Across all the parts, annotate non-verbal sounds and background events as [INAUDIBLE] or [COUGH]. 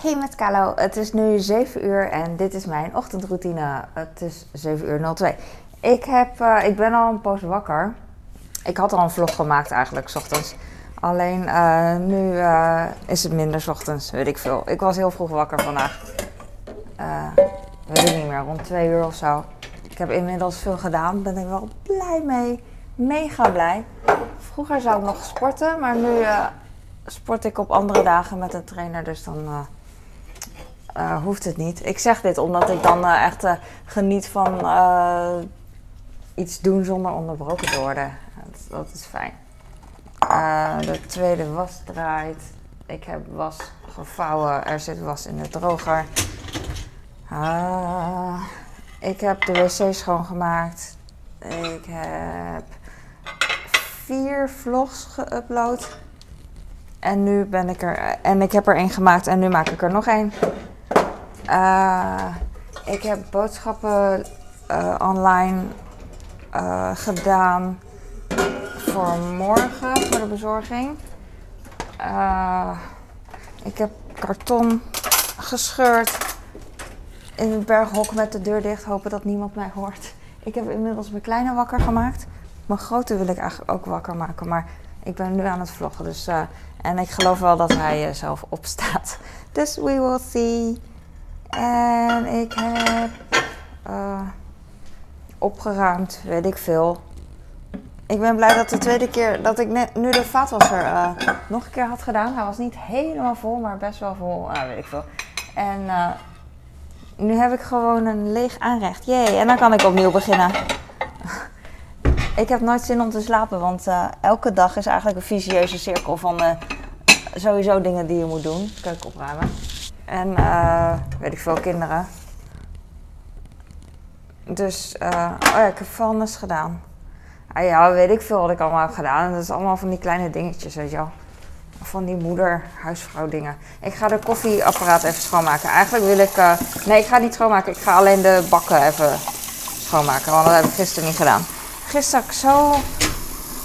Hey met Kalo, het is nu 7 uur en dit is mijn ochtendroutine. Het is 7 uur 02. Ik, heb, uh, ik ben al een poos wakker. Ik had al een vlog gemaakt eigenlijk, s ochtends. Alleen uh, nu uh, is het minder s ochtends, weet ik veel. Ik was heel vroeg wakker vandaag. weet ik niet meer, rond 2 uur of zo. Ik heb inmiddels veel gedaan, ben ik wel blij mee. Mega blij. Vroeger zou ik nog sporten, maar nu sport ik op andere dagen met een trainer, dus dan uh, hoeft het niet. Ik zeg dit omdat ik dan uh, echt geniet van iets doen zonder onderbroken te worden. Dat, dat is fijn. de tweede was draait. Ik heb was gevouwen. Er zit was in de droger. ik heb de wc schoongemaakt. Ik heb vier vlogs geüpload. En nu ben ik er. En ik heb er één gemaakt en nu maak ik er nog één. Uh, ik heb boodschappen uh, online uh, gedaan voor morgen, voor de bezorging. ik heb karton gescheurd in het berghok met de deur dicht, hopen dat niemand mij hoort. Ik heb inmiddels mijn kleine wakker gemaakt. Mijn grote wil ik eigenlijk ook wakker maken, maar ik ben nu aan het vloggen. Dus, en ik geloof wel dat hij zelf opstaat. Dus we will see. En ik heb uh, opgeruimd, weet ik veel. Ik ben blij dat de tweede keer dat ik net, nu de vaatwasser uh, nog een keer had gedaan. Hij was niet helemaal vol, maar best wel vol. Uh, weet ik veel. En nu heb ik gewoon een leeg aanrecht. Jee, en dan kan ik opnieuw beginnen. [LAUGHS] Ik heb nooit zin om te slapen, want elke dag is eigenlijk een vicieuze cirkel van sowieso dingen die je moet doen. Keuken opruimen. En uh, weet ik veel, kinderen. Dus, oh ja, ik heb vuilnis gedaan. Ah ja, weet ik veel wat ik allemaal heb gedaan. Dat is allemaal van die kleine dingetjes, weet je wel. Van die moeder, huisvrouw dingen. Ik ga de koffieapparaat even schoonmaken. Eigenlijk wil ik... nee, ik ga niet schoonmaken. Ik ga alleen de bakken even schoonmaken. Want dat heb ik gisteren niet gedaan gisteren zo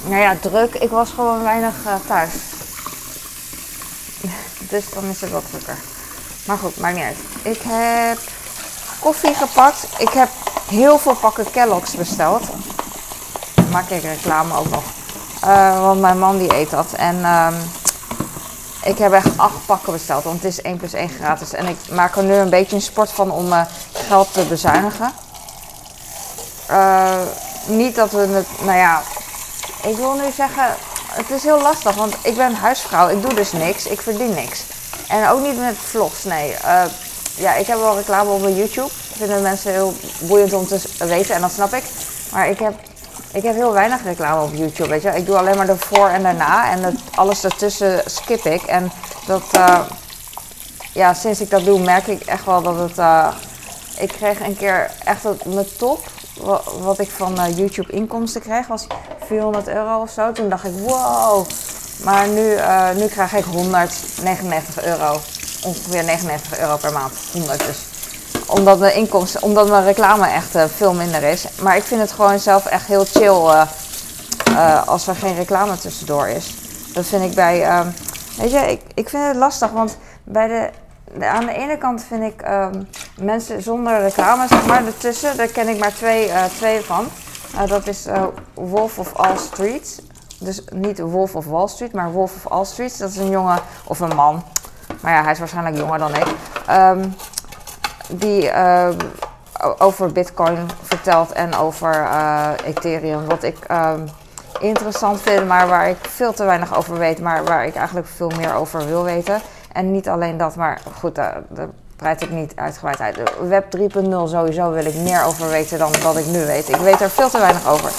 nou ja, druk. Ik was gewoon weinig uh, thuis. [LAUGHS] dus dan is het wat drukker. Maar goed, maakt niet uit. Ik heb koffie gepakt. Ik heb heel veel pakken Kellogg's besteld. Maak ik reclame ook nog. Uh, want mijn man die eet dat. En um, ik heb echt acht pakken besteld. Want het is 1 plus 1 gratis. En ik maak er nu een beetje een sport van om uh, geld te bezuinigen. Uh, niet dat we het, nou ja, ik wil nu zeggen, het is heel lastig, want ik ben huisvrouw, ik doe dus niks, ik verdien niks. En ook niet met vlogs, nee. Uh, ja, ik heb wel reclame op mijn YouTube. Vinden mensen heel boeiend om te weten en dat snap ik. Maar ik heb, ik heb heel weinig reclame op YouTube, weet je. Ik doe alleen maar de voor en daarna en het, alles ertussen skip ik. En dat, uh, ja, sinds ik dat doe merk ik echt wel dat het... Uh, ik kreeg een keer echt mijn top wat ik van YouTube inkomsten kreeg was 400 euro of zo. Toen dacht ik, wow. Maar nu, uh, nu krijg ik 199 euro. Ongeveer 99 euro per maand. 100 dus. Omdat mijn inkomsten, omdat mijn reclame echt uh, veel minder is. Maar ik vind het gewoon zelf echt heel chill als er geen reclame tussendoor is. Dat vind ik bij, ehm, weet je, ik, ik vind het lastig. Want bij de aan de ene kant vind ik um, mensen zonder reclame, zeg maar, ertussen, daar ken ik maar twee, twee van. Uh, dat is Wolf of All Streets. Dus niet Wolf of Wall Street, maar Wolf of All Streets. Dat is een jongen of een man. Maar ja, hij is waarschijnlijk jonger dan ik. Um, die ehm, over Bitcoin vertelt en over Ethereum. Wat ik interessant vind, maar waar ik veel te weinig over weet. Maar waar ik eigenlijk veel meer over wil weten. En niet alleen dat, maar goed, daar, daar breid ik niet uitgebreid uit. Web 3.0 sowieso wil ik meer over weten dan wat ik nu weet. Ik weet er veel te weinig over.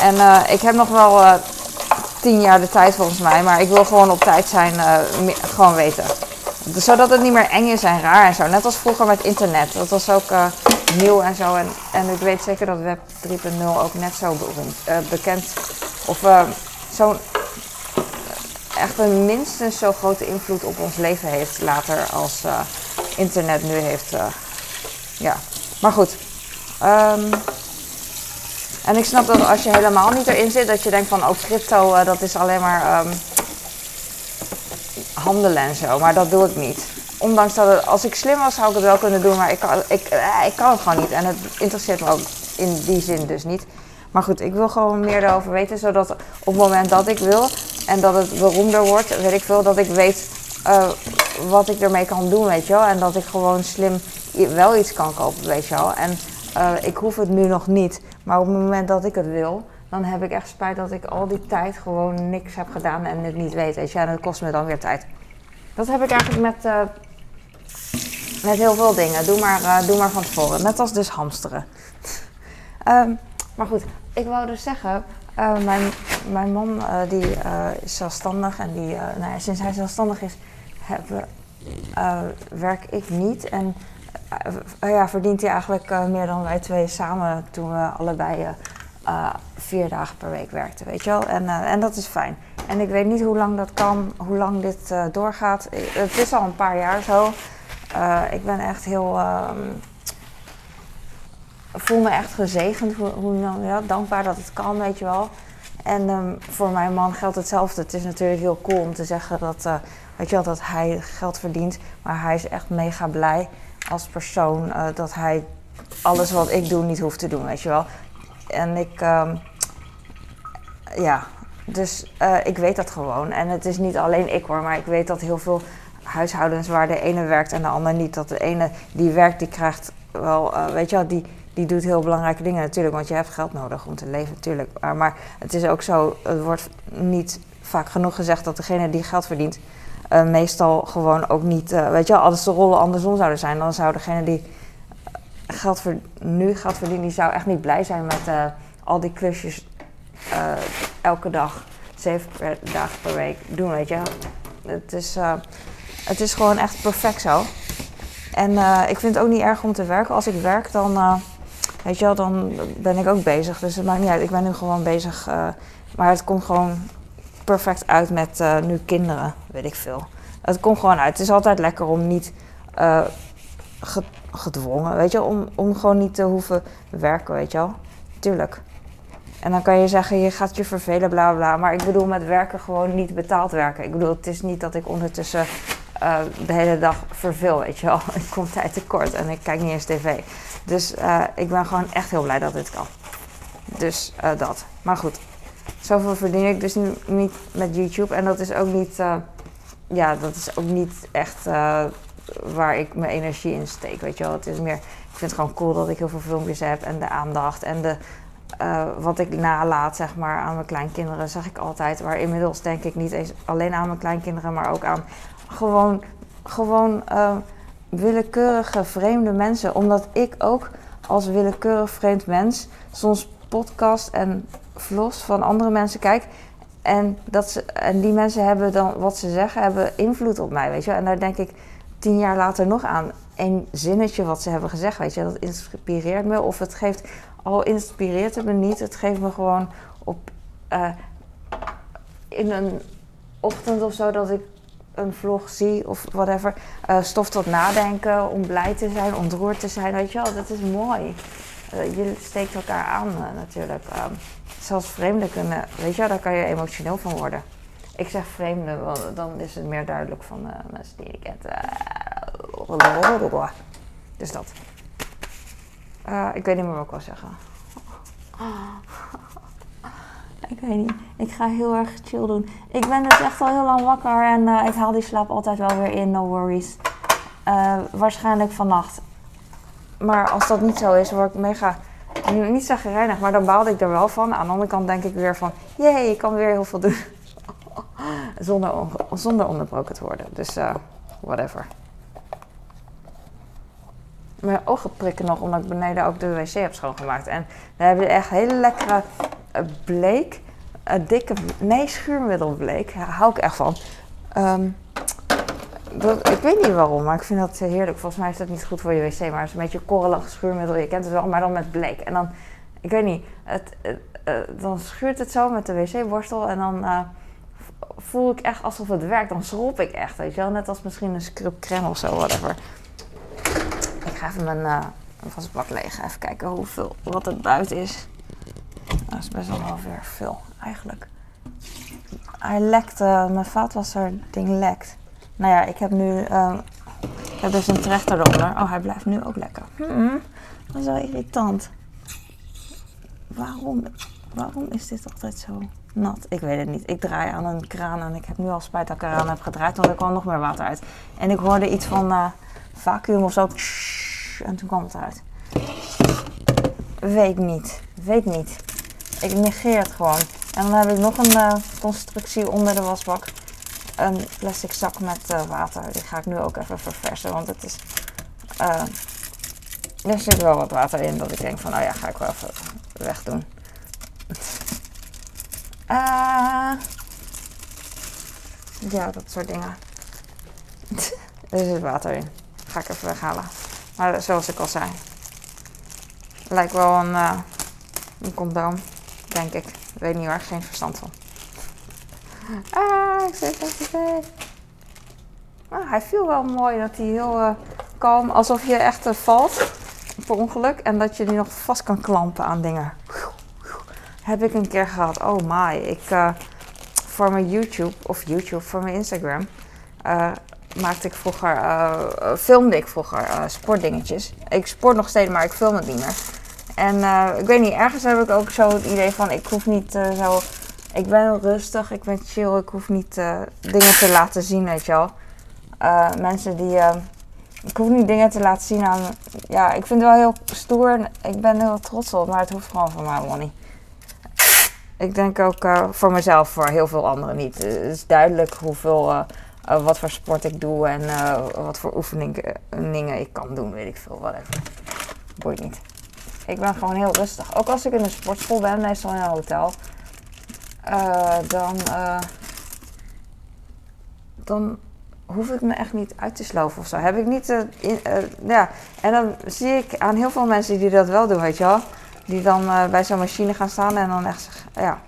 En uh, ik heb nog wel uh, tien jaar de tijd volgens mij, maar ik wil gewoon op tijd zijn, uh, gewoon weten. Zodat het niet meer eng is en raar en zo. Net als vroeger met internet. Dat was ook nieuw en zo. En, en ik weet zeker dat Web 3.0 ook net zo bekend of zo'n echt een minstens zo grote invloed op ons leven heeft later als internet nu heeft. Ja, maar goed. Um, en ik snap dat als je helemaal niet erin zit, dat je denkt van, oh crypto, uh, dat is alleen maar um, handelen en zo. Maar dat doe ik niet. ondanks dat het, als ik slim was, zou ik het wel kunnen doen, maar ik kan, ik, eh, ik kan het gewoon niet. En het interesseert me ook in die zin dus niet. Maar goed, ik wil gewoon meer erover weten, zodat op het moment dat ik wil en dat het beroemder wordt, weet ik veel, dat ik weet uh, wat ik ermee kan doen, weet je wel. En dat ik gewoon slim wel iets kan kopen, weet je wel. En uh, ik hoef het nu nog niet, maar op het moment dat ik het wil, dan heb ik echt spijt dat ik al die tijd gewoon niks heb gedaan en het niet weet, weet je. Dat kost me dan weer tijd. Dat heb ik eigenlijk met, uh, met heel veel dingen. Doe maar, uh, doe maar van tevoren. Net als dus hamsteren. um, [LAUGHS] maar goed, ik wou dus zeggen, mijn, mijn man die is zelfstandig en die, nou ja, sinds hij zelfstandig is, hebben, werk ik niet. En ja, verdient hij eigenlijk meer dan wij twee samen toen we allebei vier dagen per week werkten, weet je wel. En, en dat is fijn. En ik weet niet hoe lang dat kan, hoe lang dit doorgaat. Het is al een paar jaar zo. Ik ben echt heel. Uh, voel me echt gezegend, hoe, hoe, ja, dankbaar dat het kan, weet je wel. En um, voor mijn man geldt hetzelfde. Het is natuurlijk heel cool om te zeggen dat, weet je wel, dat hij geld verdient. Maar hij is echt mega blij als persoon dat hij alles wat ik doe niet hoeft te doen, weet je wel. En ik, um, ja, dus uh, ik weet dat gewoon. En het is niet alleen ik hoor, maar ik weet dat heel veel huishoudens waar de ene werkt en de ander niet, dat de ene die werkt, die krijgt wel, uh, weet je wel, die, die doet heel belangrijke dingen natuurlijk, want je hebt geld nodig om te leven natuurlijk. Maar, maar het is ook zo, het wordt niet vaak genoeg gezegd dat degene die geld verdient, uh, meestal gewoon ook niet, weet je wel, als de rollen andersom zouden zijn, dan zou degene die geld ver, nu geld verdient, die zou echt niet blij zijn met al die klusjes elke dag, zeven dagen per week doen, weet je. Het is, het is gewoon echt perfect zo. En ik vind het ook niet erg om te werken. Als ik werk, dan, weet je wel, dan ben ik ook bezig. Dus het maakt niet uit. Ik ben nu gewoon bezig. maar het komt gewoon perfect uit met nu kinderen, weet ik veel. Het komt gewoon uit. Het is altijd lekker om niet gedwongen, weet je, om, om gewoon niet te hoeven werken, weet je wel. Tuurlijk. En dan kan je zeggen, je gaat je vervelen, bla bla. Maar ik bedoel met werken gewoon niet betaald werken. Ik bedoel, het is niet dat ik ondertussen uh, de hele dag verveel, weet je wel. [LAUGHS] Ik kom tijd tekort en ik kijk niet eens tv. Dus ik ben gewoon echt heel blij dat dit kan. Dus dat. Maar goed, zoveel verdien ik dus niet met YouTube. En dat is ook niet, ja, dat is ook niet echt waar ik mijn energie in steek, weet je wel. Het is meer, ik vind het gewoon cool dat ik heel veel filmpjes heb en de aandacht en de uh, wat ik nalaat zeg maar, aan mijn kleinkinderen, zeg ik altijd. Maar inmiddels denk ik niet eens alleen aan mijn kleinkinderen, maar ook aan gewoon, gewoon willekeurige vreemde mensen. Omdat ik ook als willekeurig vreemd mens soms podcast en vlogs van andere mensen kijk. En, dat ze, en die mensen hebben dan wat ze zeggen, hebben invloed op mij, weet je. En daar denk ik tien jaar later nog aan. Een zinnetje wat ze hebben gezegd, weet je, dat inspireert me. Of het geeft al inspireert het me niet. Het geeft me gewoon op uh, in een ochtend of zo dat ik een vlog zie of whatever. Uh, stof tot nadenken, om blij te zijn, ontroerd te zijn. Weet je wel, dat is mooi. Uh, je steekt elkaar aan natuurlijk. Zelfs vreemden kunnen, weet je daar kan je emotioneel van worden. Ik zeg vreemden, want dan is het meer duidelijk van mensen die ik ken. Dus dat. Uh, ik weet niet meer wat ik wil zeggen. [LAUGHS] Ik weet niet. Ik ga heel erg chill doen. Ik ben dus echt al heel lang wakker en ik haal die slaap altijd wel weer in, no worries. Waarschijnlijk vannacht. Maar als dat niet zo is, word ik mega, niet zagrijnig, maar dan baalde ik er wel van. Aan de andere kant denk ik weer van, jee, ik kan weer heel veel doen. [LAUGHS] zonder, zonder onderbroken te worden. Dus uh, whatever. Mijn ogen prikken nog omdat ik beneden ook de wc heb schoongemaakt. En we hebben echt hele lekkere uh, bleek, uh, dikke, nee schuurmiddelbleek. Daar hou ik echt van. Um, ik weet niet waarom, maar ik vind dat heerlijk. Volgens mij is dat niet goed voor je wc, maar het is een beetje korrelig schuurmiddel. Je kent het wel, maar dan met bleek. En dan, ik weet niet, het, uh, dan schuurt het zo met de wc-borstel en dan voel ik echt alsof het werkt. Dan schrop ik echt, weet je wel. Net als misschien een scrub crème of zo, whatever. Ik ga even mijn uh, wasbak leeg. Even kijken hoeveel, wat het buiten is. Dat is best wel weer veel, eigenlijk. Hij lekt, mijn vaatwasser ding lekt. Nou ja, ik heb nu uh, Ik heb dus een trechter eronder. Oh, hij blijft nu ook lekker. Hmm, dat is wel irritant. Waarom, waarom is dit altijd zo nat? Ik weet het niet. Ik draai aan een kraan en ik heb nu al spijt dat ik eraan heb gedraaid, want er kwam nog meer water uit. En ik hoorde iets van uh, vacuüm of zo. En toen kwam het eruit. Weet niet. Weet niet. Ik negeer het gewoon. En dan heb ik nog een uh, constructie onder de wasbak. Een plastic zak met uh, water. Die ga ik nu ook even verversen. Want het is. Uh, er zit wel wat water in dat ik denk van, oh ja, ga ik wel even wegdoen. [LAUGHS] ja, dat soort dingen. [LAUGHS] er zit water in. Ga ik even weghalen. Maar zoals ik al zei. Lijkt wel een, een condoom. Denk ik. Weet niet waar, geen verstand van. Ah, ik zit even ah, Hij viel wel mooi dat hij heel uh, kalm, alsof je echt uh, valt per ongeluk en dat je die nog vast kan klampen aan dingen. Heb ik een keer gehad. Oh my. Ik, uh, voor mijn YouTube, of YouTube, voor mijn Instagram, maakte ik vroeger, filmde ik vroeger sportdingetjes. Ik sport nog steeds, maar ik film het niet meer. En uh, ik weet niet, ergens heb ik ook zo het idee van ik hoef niet uh, zo. Ik ben rustig, ik ben chill, ik hoef niet uh, dingen te laten zien, weet je wel. mensen die. ik hoef niet dingen te laten zien aan. Ja, ik vind het wel heel stoer en ik ben heel trots op, maar het hoeft gewoon voor mij niet. Ik denk ook voor mezelf, voor heel veel anderen niet. Het is duidelijk hoeveel. wat voor sport ik doe en wat voor oefeningen ik kan doen, weet ik veel, whatever. Boeit niet. Ik ben gewoon heel rustig. Ook als ik in een sportschool ben, meestal in een hotel. Uh, dan, uh, dan hoef ik me echt niet uit te sloven of zo. Heb ik niet. In, ja. En dan zie ik aan heel veel mensen die dat wel doen, weet je wel. Die dan bij zo'n machine gaan staan en dan echt. Ja,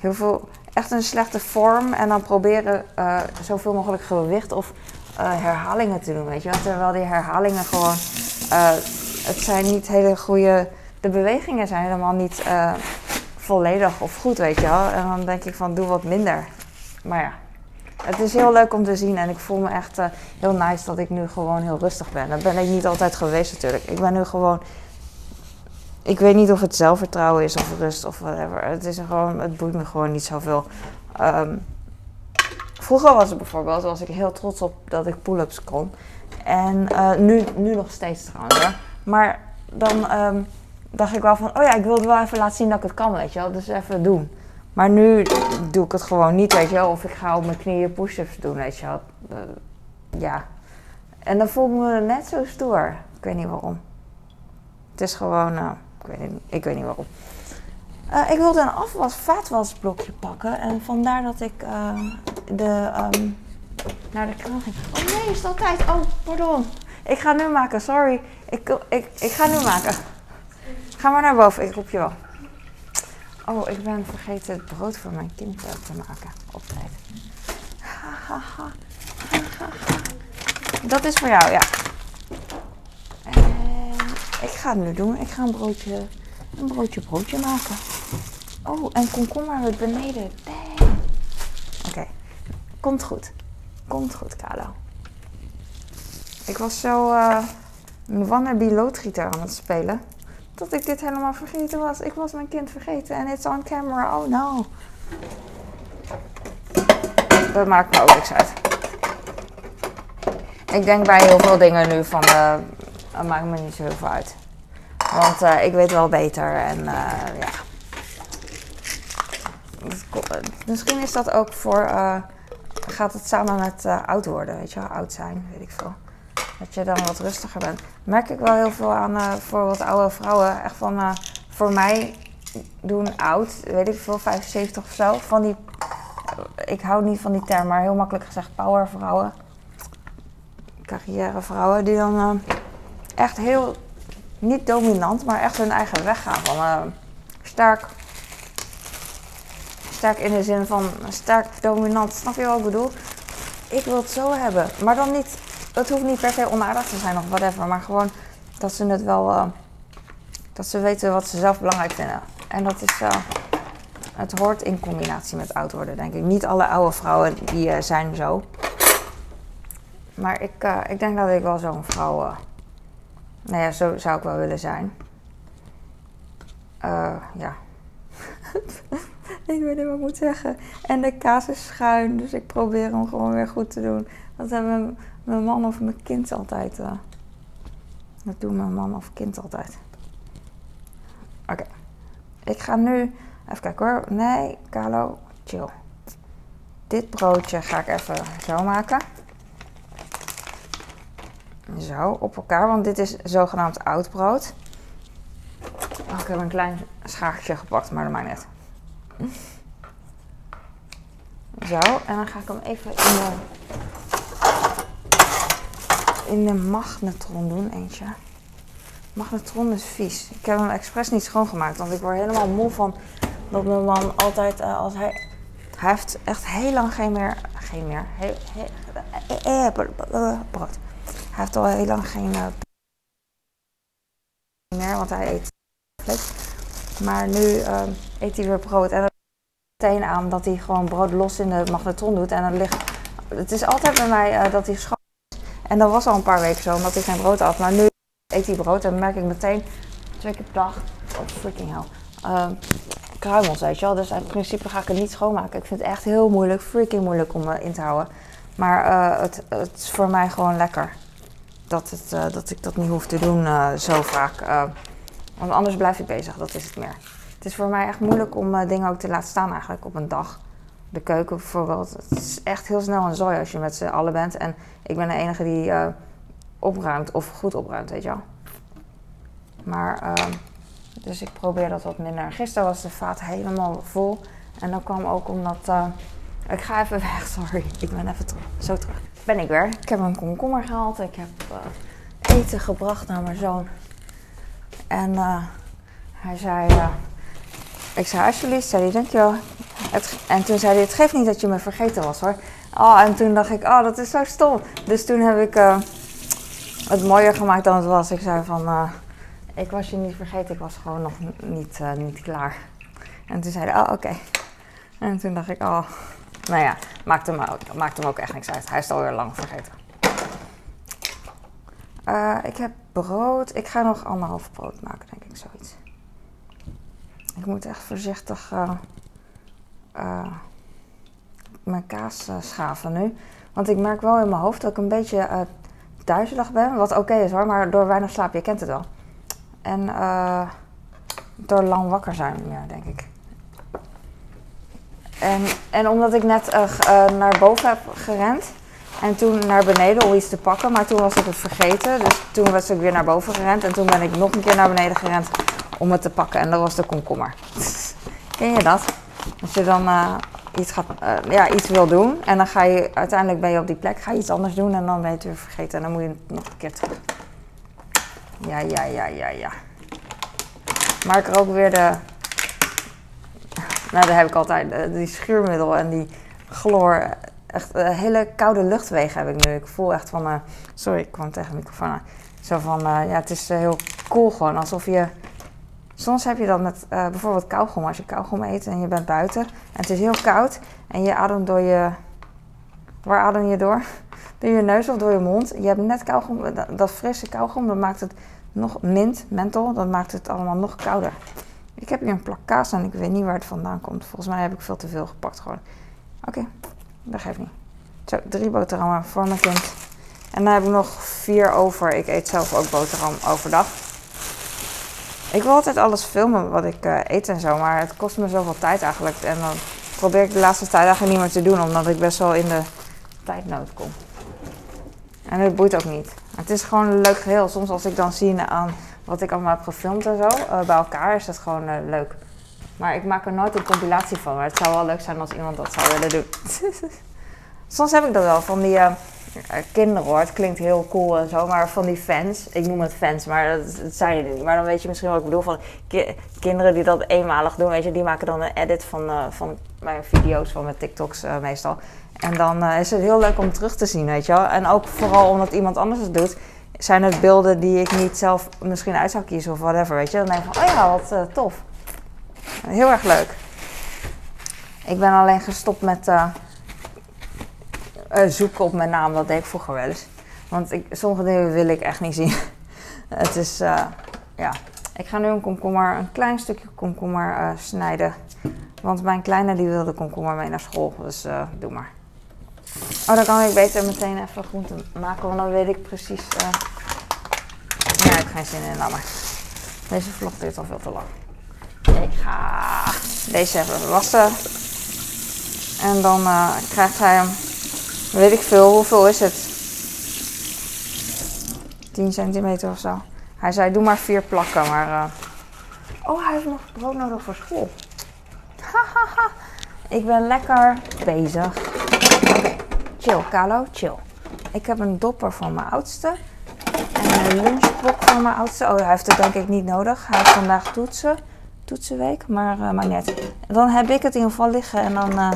heel veel. Echt een slechte vorm. En dan proberen zoveel mogelijk gewicht of herhalingen te doen, weet je wel. Terwijl die herhalingen gewoon het zijn niet hele goede. De bewegingen zijn helemaal niet volledig of goed, weet je wel. En dan denk ik van doe wat minder. Maar ja, het is heel leuk om te zien en ik voel me echt uh, heel nice dat ik nu gewoon heel rustig ben. Dat ben ik niet altijd geweest natuurlijk. Ik ben nu gewoon. Ik weet niet of het zelfvertrouwen is of rust of whatever. Het, is gewoon, het boeit me gewoon niet zoveel. Um, vroeger was het bijvoorbeeld, was ik heel trots op dat ik pull-ups kon. En uh, nu, nu nog steeds trouwens. Hè. Maar dan um, dacht ik wel van, oh ja, ik wilde wel even laten zien dat ik het kan, weet je wel. Dus even doen. Maar nu doe ik het gewoon niet, weet je wel. Of ik ga op mijn knieën push-ups doen, weet je wel. Uh, ja. En dan voel ik me net zo stoer. Ik weet niet waarom. Het is gewoon, uh, ik, weet niet, ik weet niet waarom. Uh, ik wilde een afwas vaatwasblokje pakken. En vandaar dat ik de, um, naar de kraan ging. Oh nee, is dat tijd? Oh, pardon. Ik ga nu maken, sorry. Ik, ik, ik ga nu maken. Ga maar naar boven, ik roep je wel. Oh, ik ben vergeten het brood voor mijn kind te maken. Op tijd. [LAUGHS] Dat is voor jou, ja. En ik ga het nu doen. Ik ga een broodje, een broodje broodje maken. Oh, en komkommer met beneden. Oké, komt goed. Komt goed, Kalo. Ik was zo uh, een wannabe loodgieter aan het spelen. Dat ik dit helemaal vergeten was. Ik was mijn kind vergeten en it's on camera. Oh no. Dat maakt me ook niks uit. Ik denk bij heel veel dingen nu van... Uh, dat maakt me niet zo heel veel uit. Want uh, ik weet wel beter en uh, ja. Misschien is dat ook voor... gaat het samen met oud worden, weet je wel? Oud zijn, weet ik veel. Dat je dan wat rustiger bent. Merk ik wel heel veel aan uh, voor wat oude vrouwen. Echt van, uh, voor mij doen oud, weet ik veel, 75 of zo. Van die, ik hou niet van die term, maar heel makkelijk gezegd powervrouwen. Carrièrevrouwen die dan echt heel, niet dominant, maar echt hun eigen weg gaan. Van sterk, sterk in de zin van sterk dominant. Snap je wat ik bedoel? Ik wil het zo hebben, maar dan niet dat hoeft niet per se onaardig te zijn of whatever, maar gewoon dat ze het wel, uh, dat ze weten wat ze zelf belangrijk vinden. En dat is, uh, het hoort in combinatie met oud worden, denk ik. Niet alle oude vrouwen die uh, zijn zo. Maar ik, uh, ik denk dat ik wel zo'n vrouw. Nou ja, zo zou ik wel willen zijn. Ja. [LAUGHS] ik weet niet wat ik moet zeggen. En de kaas is schuin, dus ik probeer hem gewoon weer goed te doen. Dat hebben mijn man of mijn kind altijd. dat doen mijn man of kind altijd. Oké. Ik ga nu. Even kijken hoor. Nee, Carlo, chill. Dit broodje ga ik even zo maken. Zo, op elkaar, want dit is zogenaamd oud brood. Oh, ik heb een klein schaartje gepakt, maar dat maakt net. Zo, en dan ga ik hem even in de, in de magnetron doen, eentje. Magnetron is vies. Ik heb hem expres niet schoongemaakt, want ik word helemaal moe van dat mijn man altijd, uh, als hij... Hij heeft echt heel lang geen meer... Geen meer... He, he, brood. Hij heeft al heel lang geen uh, meer, want hij eet. Maar nu uh, eet hij weer brood. En dan meteen aan dat hij gewoon brood los in de magnetron doet. En dan ligt. Het is altijd bij mij dat hij schoon. En dat was al een paar weken zo, omdat hij geen brood had. Maar nu eet hij brood en merk ik meteen twee keer per dag. Oh, freaking hell. Uh, kruimels, weet je wel. Dus in principe ga ik het niet schoonmaken. Ik vind het echt heel moeilijk, freaking moeilijk om in te houden. Maar uh, het, het, is voor mij gewoon lekker dat, het, uh, dat ik dat niet hoef te doen zo vaak. Uh, want anders blijf ik bezig, dat is het meer. Het is voor mij echt moeilijk om dingen ook te laten staan eigenlijk op een dag. De keuken bijvoorbeeld. Het is echt heel snel een zooi als je met z'n allen bent. En ik ben de enige die opruimt of goed opruimt, weet je wel. Maar, dus ik probeer dat wat minder. Gisteren was de vaat helemaal vol. En dat kwam ook omdat... ik ga even [LAUGHS] weg, sorry. Ik ben even terug. Zo terug ben ik weer. Ik heb een komkommer gehaald. Ik heb uh, eten gebracht naar mijn zoon. En hij zei... Ik zei alsjeblieft, zei hij, dankjewel. Het, en toen zei hij, het geeft niet dat je me vergeten was hoor. Oh, en toen dacht ik, oh, dat is zo stom. Dus toen heb ik het mooier gemaakt dan het was. Ik zei van, ik was je niet vergeten, ik was gewoon nog niet, niet klaar. En toen zei hij, oh, oké. En toen dacht ik, oh, nou ja, maakt hem, ook, maakt hem ook echt niks uit. Hij is alweer lang vergeten. Ik heb brood. Ik ga nog anderhalf brood maken, denk ik, zoiets. Ik moet echt voorzichtig uh, uh, mijn kaas schaven nu. Want ik merk wel in mijn hoofd dat ik een beetje duizelig ben. Wat oké is hoor, maar door weinig slaap, je kent het wel. En door lang wakker zijn meer, denk ik. En, en omdat ik net naar boven heb gerend en toen naar beneden om iets te pakken, maar toen was ik het vergeten. Dus toen was ik weer naar boven gerend en toen ben ik nog een keer naar beneden gerend om het te pakken. En dat was de komkommer. [LAUGHS] Ken je dat? Als je dan uh, iets, gaat, ja, iets wil doen en dan ga je uiteindelijk ben je op die plek, ga je iets anders doen en dan ben je het weer vergeten en dan moet je nog een keer terug. Ja, ja, ja, ja, ja. Maar er ook weer de [LAUGHS] nou, daar heb ik altijd. Uh, die schuurmiddel en die chloor. Echt hele koude luchtwegen heb ik nu. Ik voel echt van. Sorry, ik kwam tegen de microfoon. Zo van, ja, het is heel cool gewoon. Alsof je. Soms heb je dat met bijvoorbeeld kauwgom. Als je kauwgom eet en je bent buiten en het is heel koud en je ademt door je. Waar adem je door? [LAUGHS] Door je neus of door je mond. Je hebt net kauwgom, dat, dat frisse kauwgom, dat maakt het nog mint, menthol, dat maakt het allemaal nog kouder. Ik heb hier een plak kaas en ik weet niet waar het vandaan komt. Volgens mij heb ik veel te veel gepakt gewoon. Oké, dat geeft niet. Zo, drie boterhammen voor mijn kind. En dan heb ik nog vier over. Ik eet zelf ook boterham overdag. Ik wil altijd alles filmen wat ik uh, eet en zo, maar het kost me zoveel tijd eigenlijk. En dan probeer ik de laatste tijd eigenlijk niet meer te doen, omdat ik best wel in de tijdnood kom. En het boeit ook niet. Het is gewoon een leuk geheel. Soms als ik dan zie aan wat ik allemaal heb gefilmd en zo, uh, bij elkaar is dat gewoon uh, leuk. Maar ik maak er nooit een compilatie van. Maar het zou wel leuk zijn als iemand dat zou willen doen. [LAUGHS] Soms heb ik dat wel van die kinderen hoor. Het klinkt heel cool en zo, maar van die fans. Ik noem het fans, maar dat, zijn niet. Maar dan weet je misschien wat ik bedoel. Van ki kinderen die dat eenmalig doen, weet je, die maken dan een edit van, van mijn video's, van mijn TikToks meestal. En dan is het heel leuk om terug te zien, weet je wel. En ook vooral omdat iemand anders het doet zijn het beelden die ik niet zelf misschien uit zou kiezen of whatever, weet je. Dan denk ik oh ja, wat tof. Heel erg leuk. Ik ben alleen gestopt met uh, eh, zoeken op mijn naam. Dat deed ik vroeger wel eens. Want ik, sommige dingen wil ik echt niet zien. [LAUGHS] het is, uh, ja. Ik ga nu een komkommer, een klein stukje komkommer uh, snijden. Want mijn kleine die wilde komkommer mee naar school. Dus doe maar. Oh, dan kan ik beter meteen even groenten maken. Want dan weet ik precies... Ja, ik heb geen zin in, laat maar. Deze vlog duurt al veel te lang. Ik ga deze even wassen. En dan krijgt hij hem, weet ik veel, hoeveel is het? 10 centimeter of zo. Hij zei, doe maar vier plakken, maar... Uh... Oh, hij heeft nog brood nodig voor school. [LAUGHS] Ik ben lekker bezig. Oké, chill, Kalo, chill. Ik heb een dopper van mijn oudste. En een lunchblok van mijn oudste. Oh, hij heeft het denk ik niet nodig. Hij heeft vandaag toetsen. Toetsenweek, maar, uh, maar net. Dan heb ik het in ieder geval liggen en dan... Uh,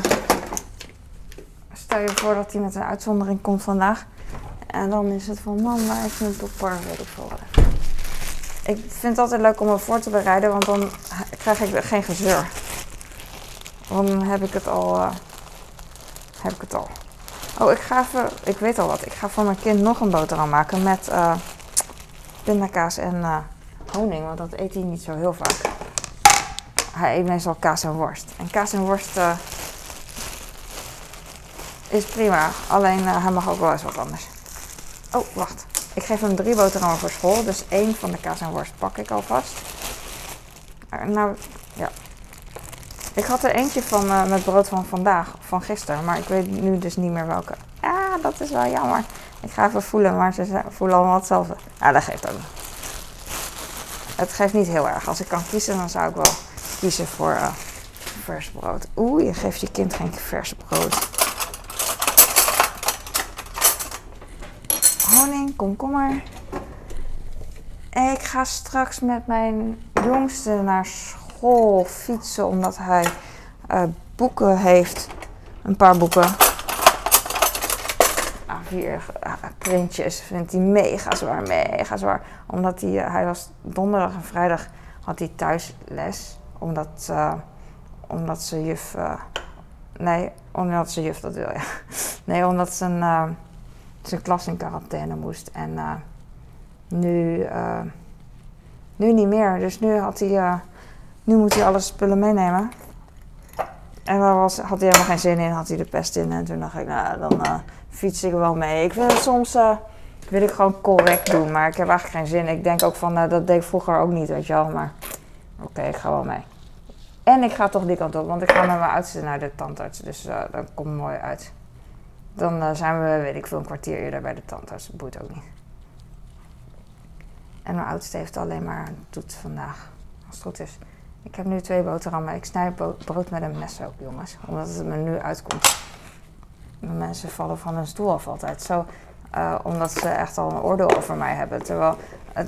stel je voor dat hij met een uitzondering komt vandaag. En dan is het van, man, waar is mijn dopper? Weet ik Ik vind het altijd leuk om me voor te bereiden, want dan krijg ik geen gezeur. Dan heb ik het al... Uh, heb ik het al. Oh, ik ga even... Ik weet al wat. Ik ga voor mijn kind nog een boterham maken met uh, pindakaas en uh, honing. Want dat eet hij niet zo heel vaak. Hij eet meestal kaas en worst. En kaas en worst is prima. Alleen uh, hij mag ook wel eens wat anders. Oh, wacht. Ik geef hem drie boterhammen voor school. Dus één van de kaas en worst pak ik alvast. nou, ja. Ik had er eentje van uh, met brood van vandaag, van gisteren. Maar ik weet nu dus niet meer welke. Ah, dat is wel jammer. Ik ga even voelen, maar ze voelen allemaal hetzelfde. Ah, dat geeft ook. Het geeft niet heel erg. Als ik kan kiezen, dan zou ik wel kiezen voor vers brood. Oeh, je geeft je kind geen vers brood. Honing, komkommer. Ik ga straks met mijn jongste naar school fietsen omdat hij uh, boeken heeft. Een paar boeken. A4 printjes vindt hij mega zwaar, mega zwaar. Omdat hij, uh, hij was donderdag en vrijdag had hij thuis les. Omdat, uh, omdat ze juf... nee, omdat ze juf dat wil, ja. [LAUGHS] Nee, omdat zijn, zijn klas in quarantaine moest. En nu, nu niet meer. Dus nu had hij nu moet hij alle spullen meenemen. En daar was, had hij helemaal geen zin in, had hij de pest in. En toen dacht ik, nou, dan fiets ik wel mee. Ik vind het soms, wil ik gewoon correct doen, maar ik heb eigenlijk geen zin. Ik denk ook van, dat deed ik vroeger ook niet, weet je wel. Maar oké, ik ga wel mee. En ik ga toch die kant op, want ik ga met mijn oudste naar de tandarts. Dus dat komt mooi uit. Dan zijn we, weet ik veel, een kwartier eerder bij de tandarts. Dat boeit ook niet. En mijn oudste heeft alleen maar toets vandaag, als het goed is. Ik heb nu twee boterhammen. Ik snij brood met een mes ook, jongens. Omdat het me nu uitkomt. Mensen vallen van hun stoel af altijd. Zo, uh, omdat ze echt al een oordeel over mij hebben. Terwijl,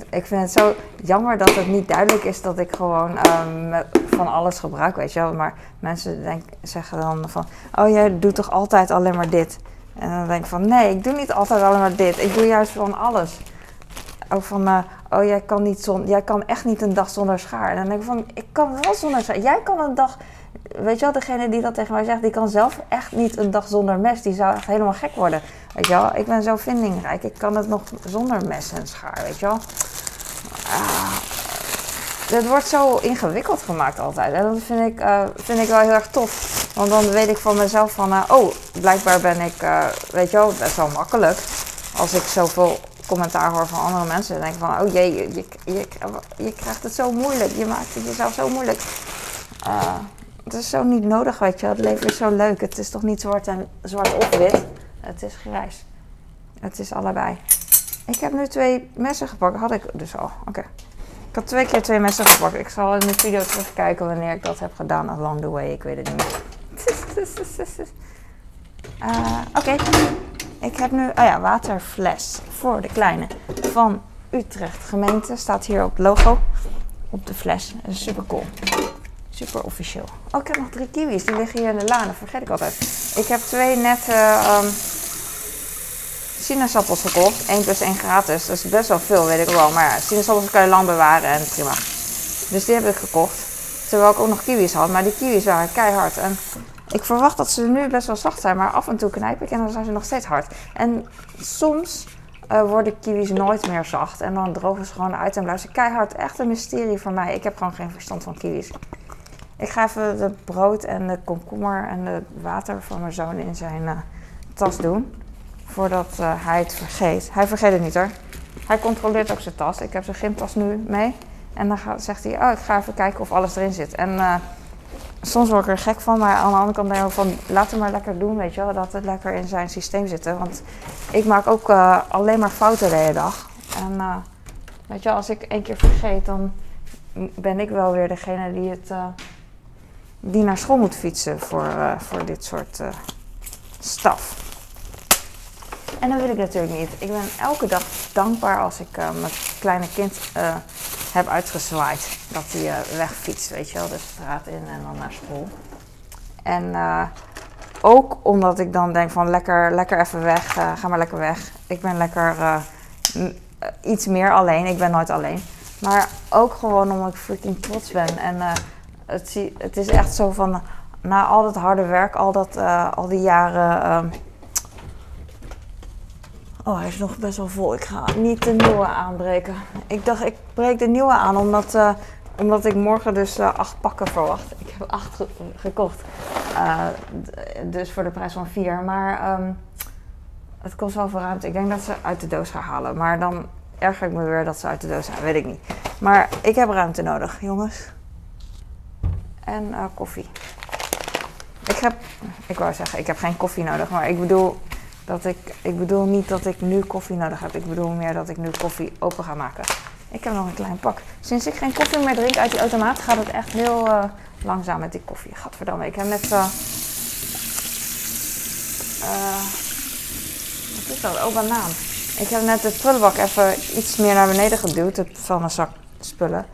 ik vind het zo jammer dat het niet duidelijk is dat ik gewoon um, van alles gebruik, weet je wel. Maar mensen denk, zeggen dan van, oh jij doet toch altijd alleen maar dit? En dan denk ik van, nee, ik doe niet altijd alleen maar dit. Ik doe juist van alles. Ook van, uh, oh jij kan, niet zon, jij kan echt niet een dag zonder schaar. En dan denk ik van, ik kan wel zonder schaar. Jij kan een dag, weet je wel, degene die dat tegen mij zegt, die kan zelf echt niet een dag zonder mes. Die zou echt helemaal gek worden. Weet je wel, ik ben zo vindingrijk. Ik kan het nog zonder mes en schaar, weet je wel. Uh, het wordt zo ingewikkeld gemaakt altijd. En dat vind ik, uh, vind ik wel heel erg tof. Want dan weet ik van mezelf van, uh, oh, blijkbaar ben ik, uh, weet je wel, best wel makkelijk. Als ik zoveel commentaar hoor van andere mensen. Dan denk ik van, oh jee, je, je, je, krijgt het zo moeilijk. Je maakt het jezelf zo moeilijk. Uh, het is zo niet nodig, weet je. Het leven is zo leuk. Het is toch niet zwart, en, zwart of wit. Het is grijs. Het is allebei. Ik heb nu twee messen gepakt. Had ik dus al. Oké. Ik had twee keer twee messen gepakt. Ik zal in de video terugkijken wanneer ik dat heb gedaan along the way. Ik weet het niet meer. Uh, [LAUGHS] Oké. Ik heb nu, oh ja, waterfles voor de kleine van Utrecht gemeente. Staat hier op het logo op de fles. Super cool. Super officieel. Oh, ik heb nog drie kiwis. Die liggen hier in de. Dat vergeet ik altijd. Ik heb twee nette um, sinaasappels gekocht. 1 plus 1 gratis. Dat is best wel veel, weet ik wel. Maar sinaasappels kan je lang bewaren en prima. Dus die heb ik gekocht. Terwijl ik ook nog kiwis had. Maar die kiwis waren keihard. En Ik verwacht dat ze nu best wel zacht zijn, maar af en toe knijp ik en dan zijn ze nog steeds hard. En soms uh, worden kiwis nooit meer zacht en dan drogen ze gewoon uit en blijven ze keihard. Echt een mysterie voor mij. Ik heb gewoon geen verstand van kiwis. Ik ga even de brood en de komkommer en het water van mijn zoon in zijn uh, tas doen. Voordat uh, hij het vergeet. Hij vergeet het niet hoor. Hij controleert ook zijn tas. Ik heb zijn gymtas nu mee. En dan gaat, zegt hij, oh ik ga even kijken of alles erin zit. En soms word ik er gek van. Maar aan de andere kant denk ik van, laat hem maar lekker doen. Weet je wel, dat het lekker in zijn systeem zit. Want ik maak ook alleen maar fouten de hele dag. En weet je als ik één keer vergeet, dan ben ik wel weer degene die het die naar school moet fietsen voor, voor dit soort staf. En dat wil ik natuurlijk niet. Ik ben elke dag dankbaar als ik mijn kleine kind heb uitgezwaaid. Dat hij wegfietst, weet je wel, de straat in en dan naar school. En ook omdat ik dan denk van lekker, lekker even weg, ga maar lekker weg. Ik ben lekker iets meer alleen, ik ben nooit alleen. Maar ook gewoon omdat ik freaking trots ben en het, het is echt zo van, na al dat harde werk, al, dat, uh, al die jaren. Oh, hij is nog best wel vol. Ik ga niet de nieuwe aanbreken. Ik dacht, ik breek de nieuwe aan omdat, uh, omdat ik morgen dus uh, acht pakken verwacht. Ik heb acht ge gekocht. dus voor de prijs van vier. Maar um, het kost wel veel ruimte. Ik denk dat ze uit de doos gaan halen. Maar dan erger ik me weer dat ze uit de doos zijn. Weet ik niet. Maar ik heb ruimte nodig, jongens en koffie. Ik heb, ik wou zeggen, ik heb geen koffie nodig, maar ik bedoel, dat ik, ik bedoel niet dat ik nu koffie nodig heb. Ik bedoel meer dat ik nu koffie open ga maken. Ik heb nog een klein pak. Sinds ik geen koffie meer drink uit die automaat, gaat het echt heel uh, langzaam met die koffie. Gadverdamme, ik heb net... Uh, wat is dat? Oh, banaan. Ik heb net de prullenbak even iets meer naar beneden geduwd van een zak spullen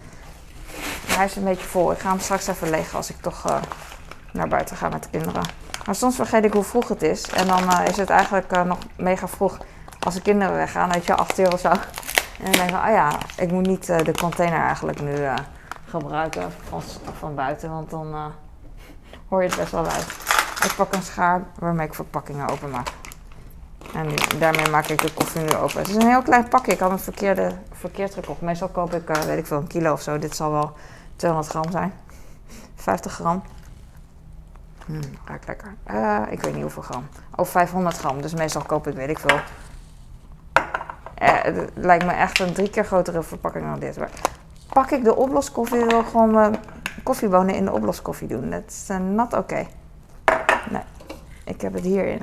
hij is een beetje vol. Ik ga hem straks even leeg als ik toch naar buiten ga met de kinderen. Maar soms vergeet ik hoe vroeg het is. En dan uh, is het eigenlijk uh, nog mega vroeg als de kinderen weggaan. Weet je, 8 uur of zo. En dan denk ik, oh ja, ik moet niet de container eigenlijk nu gebruiken van, van buiten. Want dan hoor je het best wel uit. Ik pak een schaar waarmee ik verpakkingen openmaak. En daarmee maak ik de koffie nu open. Het is een heel klein pakje. Ik had het verkeerde, verkeerd gekocht. Meestal koop ik, weet ik veel, een kilo of zo. Dit zal wel 200 gram zijn. [LAUGHS] 50 gram. Hmm, ruikt lekker. Uh, ik weet niet hoeveel gram. Oh, 500 gram. Dus meestal koop ik, weet ik veel. Uh, het lijkt me echt een drie keer grotere verpakking dan dit. Maar pak ik de oploskoffie, wil gewoon mijn koffiebonen in de oploskoffie doen. Dat is uh, not oké. Okay. Nee, ik heb het hierin.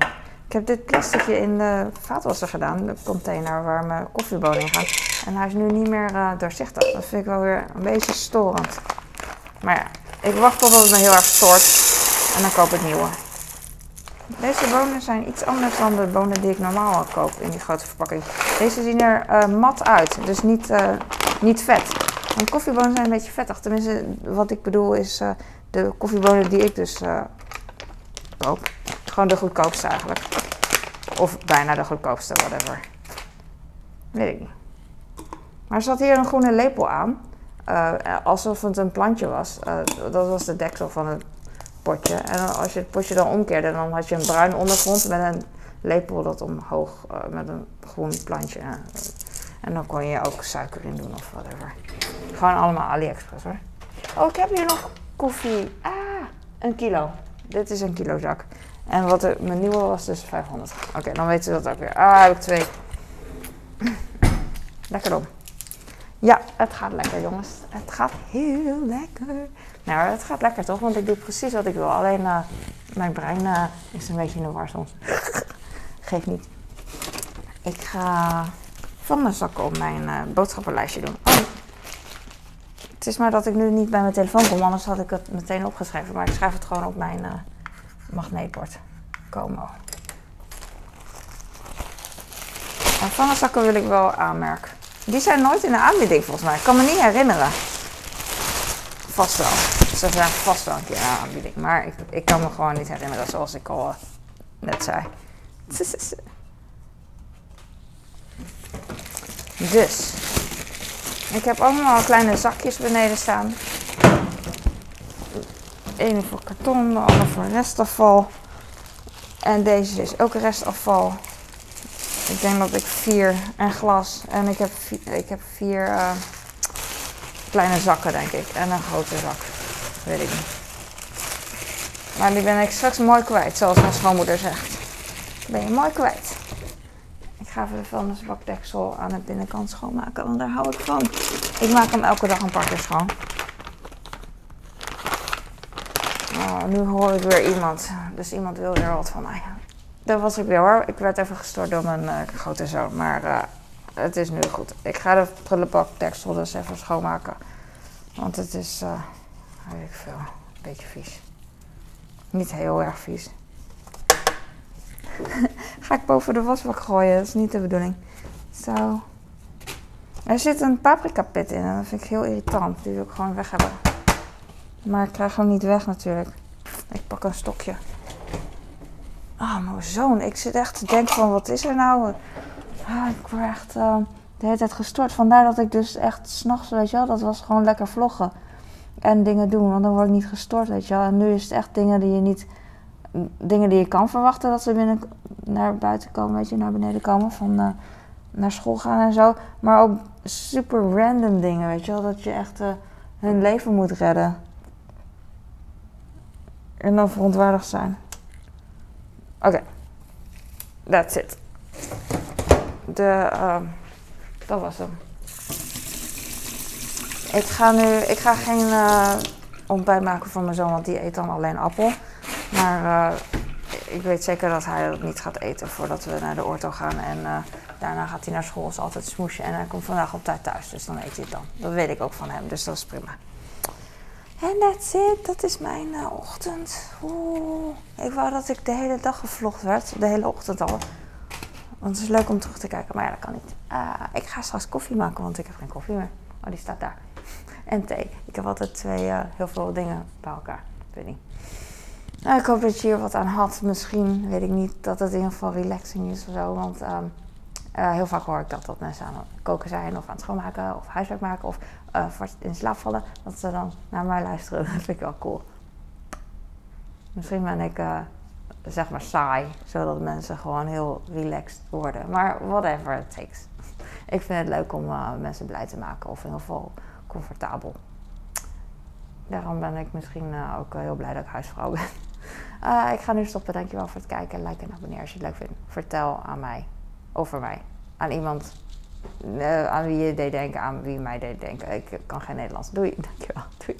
Ik heb dit plasticje in de vaatwasser gedaan, de container waar mijn koffiebonen in gaan. En hij is nu niet meer doorzichtig. Dat vind ik wel weer een beetje storend. Maar ja, ik wacht totdat het me heel erg stoort. En dan koop ik nieuwe. Deze bonen zijn iets anders dan de bonen die ik normaal koop in die grote verpakking. Deze zien er uh, mat uit, dus niet, uh, niet vet. Want koffiebonen zijn een beetje vettig. Tenminste, wat ik bedoel is uh, de koffiebonen die ik dus koop. Gewoon de goedkoopste eigenlijk. Of bijna de goedkoopste, whatever. Weet ik niet. Maar er zat hier een groene lepel aan. Alsof het een plantje was. Dat was de deksel van het potje. En als je het potje dan omkeerde, dan had je een bruin ondergrond met een lepel dat omhoog, uh, met een groen plantje. En dan kon je ook suiker in doen of whatever. Gewoon allemaal AliExpress hoor. Oh, ik heb hier nog koffie. Ah, een kilo. Dit is een kilo zak. En wat de, mijn nieuwe was dus 500. Oké, dan weten we dat ook weer. Ah, heb ik twee. Lekker dom. Ja, het gaat lekker jongens. Het gaat heel lekker. Nou, het gaat lekker toch? Want ik doe precies wat ik wil. Alleen uh, mijn brein uh, is een beetje in de war soms. [LAUGHS] Geef niet. Ik ga van mijn zakken op mijn uh, boodschappenlijstje doen. Oh. Het is maar dat ik nu niet bij mijn telefoon kom, anders had ik het meteen opgeschreven. Maar ik schrijf het gewoon op mijn magneetbord. Como. En van de zakken wil ik wel aanmerken. Die zijn nooit in de aanbieding volgens mij. Ik kan me niet herinneren. Vast wel. Ze zijn vast wel een keer in de aanbieding. Maar ik, kan me gewoon niet herinneren zoals ik al eh, net zei. Dus. Ik heb allemaal kleine zakjes beneden staan. ene voor karton, de andere voor restafval. En deze is ook restafval. Ik denk dat ik vier en glas. En ik heb vier, ik heb vier uh, kleine zakken, denk ik. En een grote zak. Weet ik niet. Maar die ben ik straks mooi kwijt, zoals mijn schoonmoeder zegt. Ben je mooi kwijt. Ik ga even de vuilnisbakdeksel aan de binnenkant schoonmaken, want daar hou ik van. Ik maak hem elke dag een paar keer schoon. Oh, nu hoor ik weer iemand. Dus iemand wil weer wat van mij. Dat was ik weer hoor. Ik werd even gestoord door mijn uh, grote zoon. Maar uh, het is nu goed. Ik ga de prullenbakdeksel dus even schoonmaken. Want het is, uh, weet ik veel, een beetje vies. Niet heel erg vies. [LAUGHS] ga ik boven de wasbak gooien. Dat is niet de bedoeling. Zo. Er zit een paprika pit in en dat vind ik heel irritant. Die wil ik gewoon weg hebben. Maar ik krijg hem niet weg natuurlijk. Ik pak een stokje. Oh, mijn zoon. Ik zit echt te denken van, wat is er nou? Ah, ik word echt uh, de hele tijd gestoord. Vandaar dat ik dus echt s'nachts, weet je wel, dat was gewoon lekker vloggen. En dingen doen, want dan word ik niet gestoord, weet je wel. En nu is het echt dingen die je niet... Dingen die je kan verwachten dat ze binnen naar buiten komen, weet je, naar beneden komen. Van uh, naar school gaan en zo. Maar ook super random dingen, weet je wel. Dat je echt uh, hun leven moet redden. En dan verontwaardigd zijn. Oké. Okay. That's it. De, uh, dat was hem. Ik ga nu, ik ga geen uh, ontbijt maken voor mijn zoon, want die eet dan alleen appel. Maar uh, ik weet zeker dat hij dat niet gaat eten voordat we naar de orto gaan. En uh, daarna gaat hij naar school, is altijd smoesje. En hij komt vandaag op tijd thuis, dus dan eet hij het dan. Dat weet ik ook van hem, dus dat is prima. En that's it, dat is mijn uh, ochtend. Oeh, ik wou dat ik de hele dag gevlogd werd, de hele ochtend al. Want het is leuk om terug te kijken, maar ja, dat kan niet. Uh, ik ga straks koffie maken, want ik heb geen koffie meer. Oh, die staat daar. [LAUGHS] En thee. Ik heb altijd twee, uh, heel veel dingen bij elkaar. Ik weet niet. Nou, ik hoop dat je hier wat aan had. Misschien, weet ik niet, dat het in ieder geval relaxing is of zo. Want um, uh, heel vaak hoor ik dat, dat mensen aan het koken zijn of aan het schoonmaken of huiswerk maken of uh, in slaap vallen. Dat ze dan naar mij luisteren. [LAUGHS] Dat vind ik wel cool. Misschien ben ik uh, zeg maar saai, zodat mensen gewoon heel relaxed worden. Maar whatever it takes. [LAUGHS] ik vind het leuk om mensen blij te maken of in ieder geval comfortabel. Daarom ben ik misschien ook heel blij dat ik huisvrouw [LAUGHS] ben. ik ga nu stoppen. Dankjewel voor het kijken. Like en abonneer als je het leuk vindt. Vertel aan mij over mij. Aan iemand uh, aan wie je deed denken, aan wie mij deed denken. Ik kan geen Nederlands. Doei, [LAUGHS] dankjewel. Doei.